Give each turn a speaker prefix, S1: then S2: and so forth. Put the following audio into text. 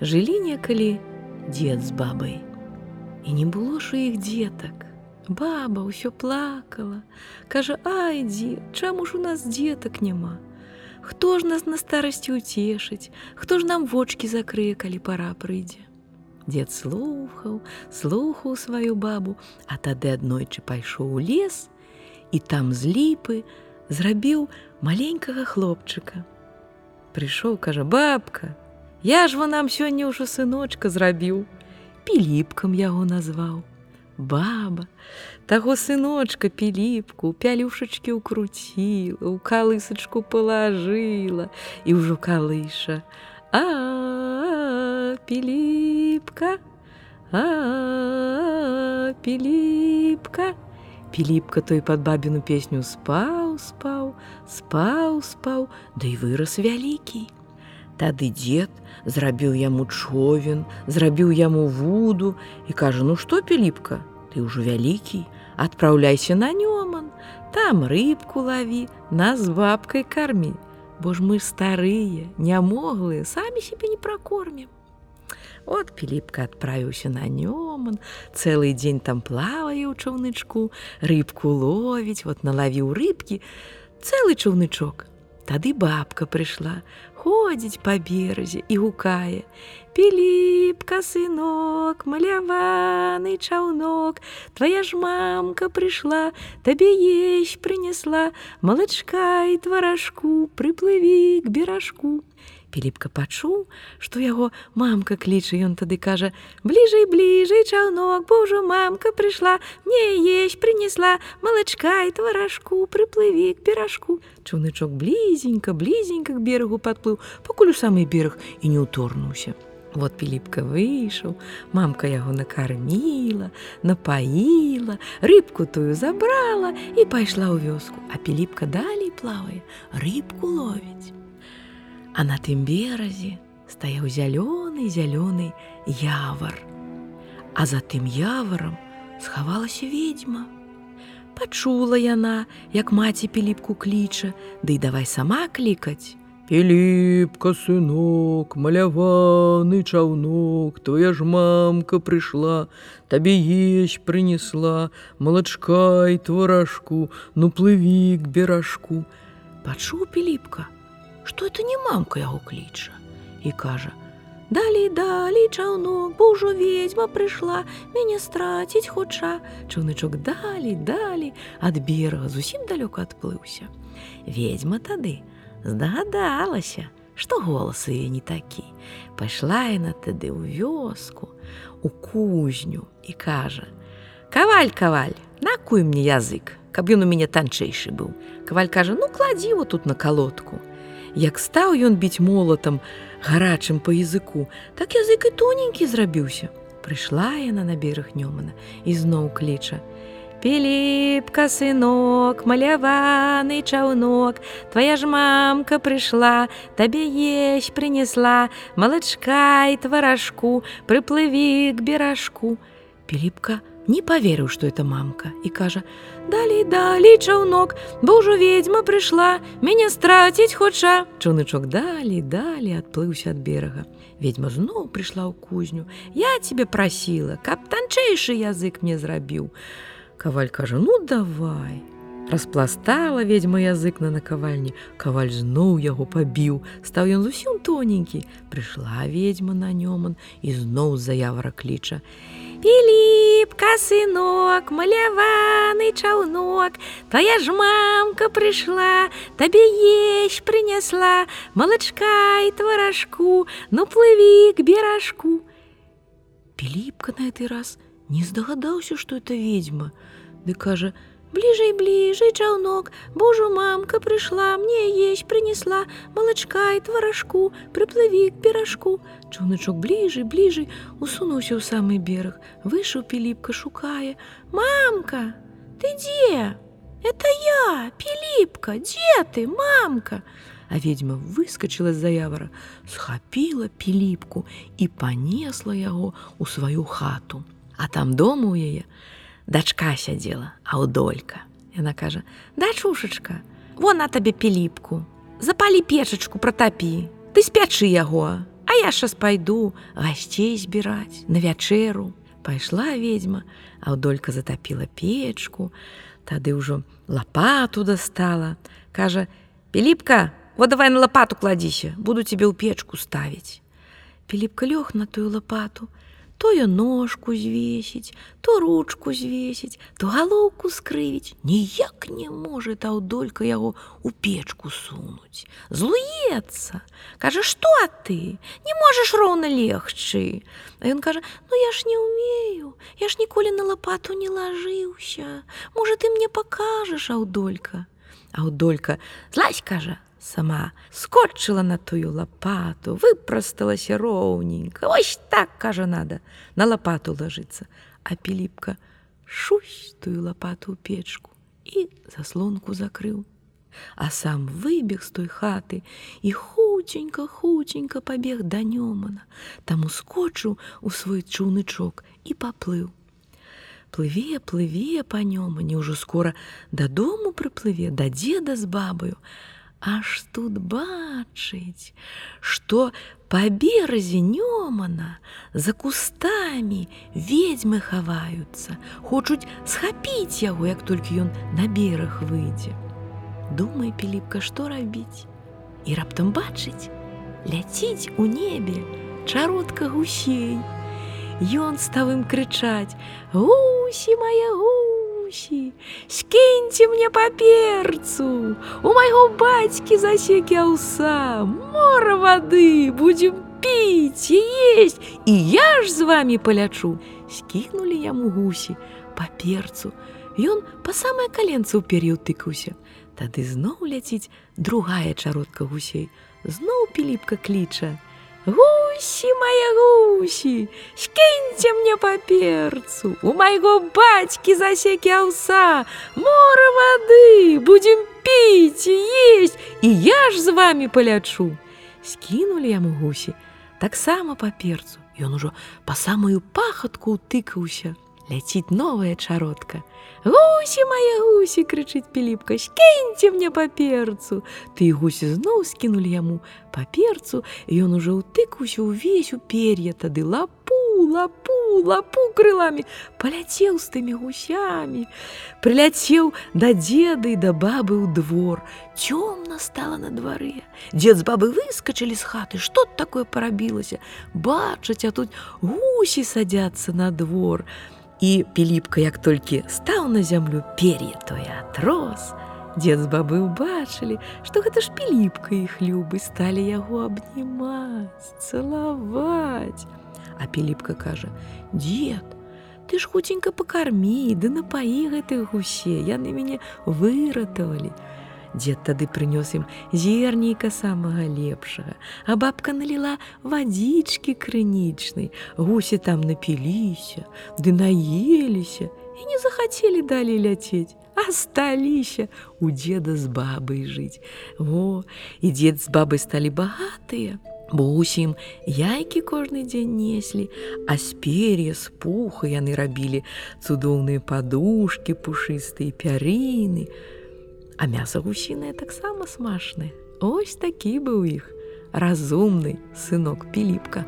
S1: Жылі некалі дзед з бабай. І не было ж у іх дзетак. Баба ўсё плакала, кажа: Ай, дзе, чаму ж у нас дзетак няма? Хто ж нас на старасці ўцешыць, Хто ж нам вочки закрые, калі пара прыйдзе? Дед слухаў, слухаў сваю бабу, а тады аднойчы пайшоў у лес і там з ліпы зрабіў маленькага хлопчыка. Прыйшоў, кажа бабка, Я ж во нам сёння ўжо сыночка зрабіў, піліпкам яго назваў. Баба, таго сыночка піліпку, пялюшачкі ўкруціла, у калысачку палажыла і ўжо калыша. А піліпка, А піліпка. Піліпка той пад бабіну песню спаў, спаў, спаў, спаў, да і вырас вялікі. Тады дзед зрабіў яму човен, зрабіў яму вуду і кажа: ну што піліпка, ты ўжо вялікі, адпраўляйся на нёман, там рыбку лаві, нас з бабкай кармі, Бо ж мы старыя, нямоглыя, самі сябе не пракормім. От піліпка адправіўся на нёман, цэлы дзень там плавае ў чаўнычку, рыбку ловіць, вот налавіў рыбкі, цэлы чаўнычок. Тады бабка прыйшла, ходзіць па беразе і гукае: Піліпка, сынок, маляваны чаўнок, Твая ж мамка прыйшла, табе есь прынесла, малачка і тваражку, прыплыві к беражку. Піліпка пачуў, што яго мамка кліча, ён тады кажа: бліжэй бліжэй чаўнок, бо ўжо мамка прыйшла, мне есь прынесла, малачка і тваражку, прыплыві к беражку. Чаўнычок блізенька, блізенька к берагу падплыў, пакуль у самы бераг і не ўторнуўся. Вот піліпка выйшаў, мамка яго накарміла, напаіла, рыбку тую забрала і пайшла ў вёску, а піліпка далей плавае, рыбку ловіць. А на тым беразе стаяў зялёны зялёны явар. А за тым яварам схавалася ведьма. Пачула яна, як маці піліпку кліча, ды да давай сама клікаць.
S2: Піліпка, сынок, маляваны чаўнок, твоя ж мамка прыйшла, табе есь прынесла, малачка і тваражку, ну плыві к беражку.
S1: Пачуў піліпка, што это не мамка яго кліча і кажа: Далей далей чаўнок, бо ўжо ведьма прыйшла, мяне страціць хутча. Чаўнычок далі, далі, ад берага зусім далёка адплыўся. Ведьма тады здагадалася, што голас яе не такі. Пайшла яна тады ў вёску, у кузню і кажа: « Каваль, каваль, накуй мне язык, каб ён у мяне танчэйшы быў. Каваль кажа: ну кладзі его тут на калодку. Як стаў ён біць молатам гарачым па языку, так язык і тоненькі зрабіўся. Прыйшла яна на бераг Нёмана і зноў кліча: Піліпка, сынок, маляваны чаўнок, Твая ж мамка прыйшла, табе есь прынесла, малачка і тваражку, прыплыві к беражку. Піліпка, не поверыў, што это мамка і кажа: Далей далей чаўнок, бо ўжо ведьма прыйшла, мяне страціць хоча. Чунычок далі, далі адплыўся ад берага. Ведьма зноў прыйшла ў кузню. Я тебе прасіла, каб танчэйшы язык мне зрабіў. Каваль кажа: ну давай. Распластала ведьма язык на накавальні, каваль зноў яго пабіў, стаў ён зусім тоненькі, прыйшла ведьма на нёман і зноў заявара кліча. Піліпка, сынок, маляваны чаўнок, Твая ж мамка прыйшла, табе есь прынесла, малачка і тваражку, ну плыві к беражку. Піліпка на гэты раз не здагадаўся, што это ведьма, ды кажа: бліжэй бліжэй чаўнок Божу мамка прыйшла мне есть прынесла малачка і тваражку прыплыві к беражку чаўнычок бліжэй бліжэй усунуўся ў самы бераг выйшаў піліпка шукае мамка ты дзе это я піліпка дзе ты мамка? А ведьма выскочила з заявара схапіла піліпку і панесла яго у сваю хату. А там дома у яе дачка сядзела аўдолька яна кажа дачушачка вон на табе піліпку запалі печачку пратапі ты спячы яго а А я щас пайду гасцей збіраць на вячэру. Пайшла ведьма, Аўдолька затапіла печку, тады ўжо лапату дастала. Кажа: « Піліпка, вот давай на лапату кладзіся, буду тебе ў печку ставіць. Піліпка лёг на тую лапату, то я ножку звесіць, то ручку звесіць, то галоўку скрывіць, ніяк не можа таўдолька яго ў печку сунуць. Злуецца, кажа, што ты? Не можаш роўна легчы. А ён кажа: « Ну я ж не умею, Я ж ніколі на лапату не лажыўся. Можа, ты мне пакажаш, аўдолька. Аўдолька, злазь, кажа, сама скотчыла на тую лапату, выпрасталася роўненька. Ось так, кажа, надо, на лапату лажыцца. А піліпка шусь тую лапату ў печку і заслонку закрыў. А сам выбег з той хаты і хуценька, хуценька пабег да нёмана, там ускочыў у свой чуўнычок і паплыў. Плыве, плыве па нёмане, ўжо скора дадому прыплыве да дзеда з бабаю, Аж тут бачыць, што па беразе нёмана за кустамі ведьмы хаваюцца, хочуць схапіць яго, як толькі ён на бераг выйдзе. Думай, піліпка, што рабіць. І раптам бачыць, ляціць у небе чародка гусей. Ён стаў ім крычаць: « Гусі мае гусі! Гусі, скіньце мне паперцу, У майго бацькі засекі аўса, мора вады, будзем піць і есть, і я ж з вами палячу. Скінулі яму гусі паперцу. Ён па самае каленца ў пер'яў тыкаўся. Тады зноў ляціць другая чародка гусей. Зноў піліпка кліча: « Гусі мае гусі, скіньце мне паперцу, У майго бацькі засекі аўса, Мора вады, будзем піць і есть, і я ж з вами палячу. Скінулі яму гусі, таксама паперцу, Ён ужо па самую пахатку ўтыкаўся, ляціць новая чародка. Гусі мае гусі крычыць піліпка, скіньце мне паперцу. Ты гусі зноў скінулі яму паперцу, ён ужо ўтыкаўся ўвесь у пер'я, тады лапу, лапу, лапу крыламі, паляцеў з тымі гусямі. Прыляцеў да дзеды і да бабы ў двор. Цёмна стала на дварэ. Дзед з бабы выскачылі з хаты, што такое парабілася. Бачаць, а тут гусі садзяцца на двор. І піліпка, як толькі стаў на зямлю пер'е тое атрос, Дзед з бабы ўбачылі, што гэта ж піліпка іх любы сталі яго абнімаць, цалаваць. А піліпка кажа: « Дед, ты ж хуценька пакармі, ды напаі гэтых гусе, яны мяне выратавалі. Дзед тады прынёс ім зернейка самага лепшага, а бабка наліла вадзічкі крынічнай, гусі там напіліся, ды наеліся і не захацелі далей ляцець, сталіся у дзеда з бабай жыць. Во, і дзед з бабай сталі багатыя, бо усім яйкі кожны дзень неслі, а з пер'я з пуха яны рабілі цудоўныя падушкі, пушыстыя пярыны, А мяса гусінае таксама смачнае. Ось такі быў іх разумны сынок піліпка.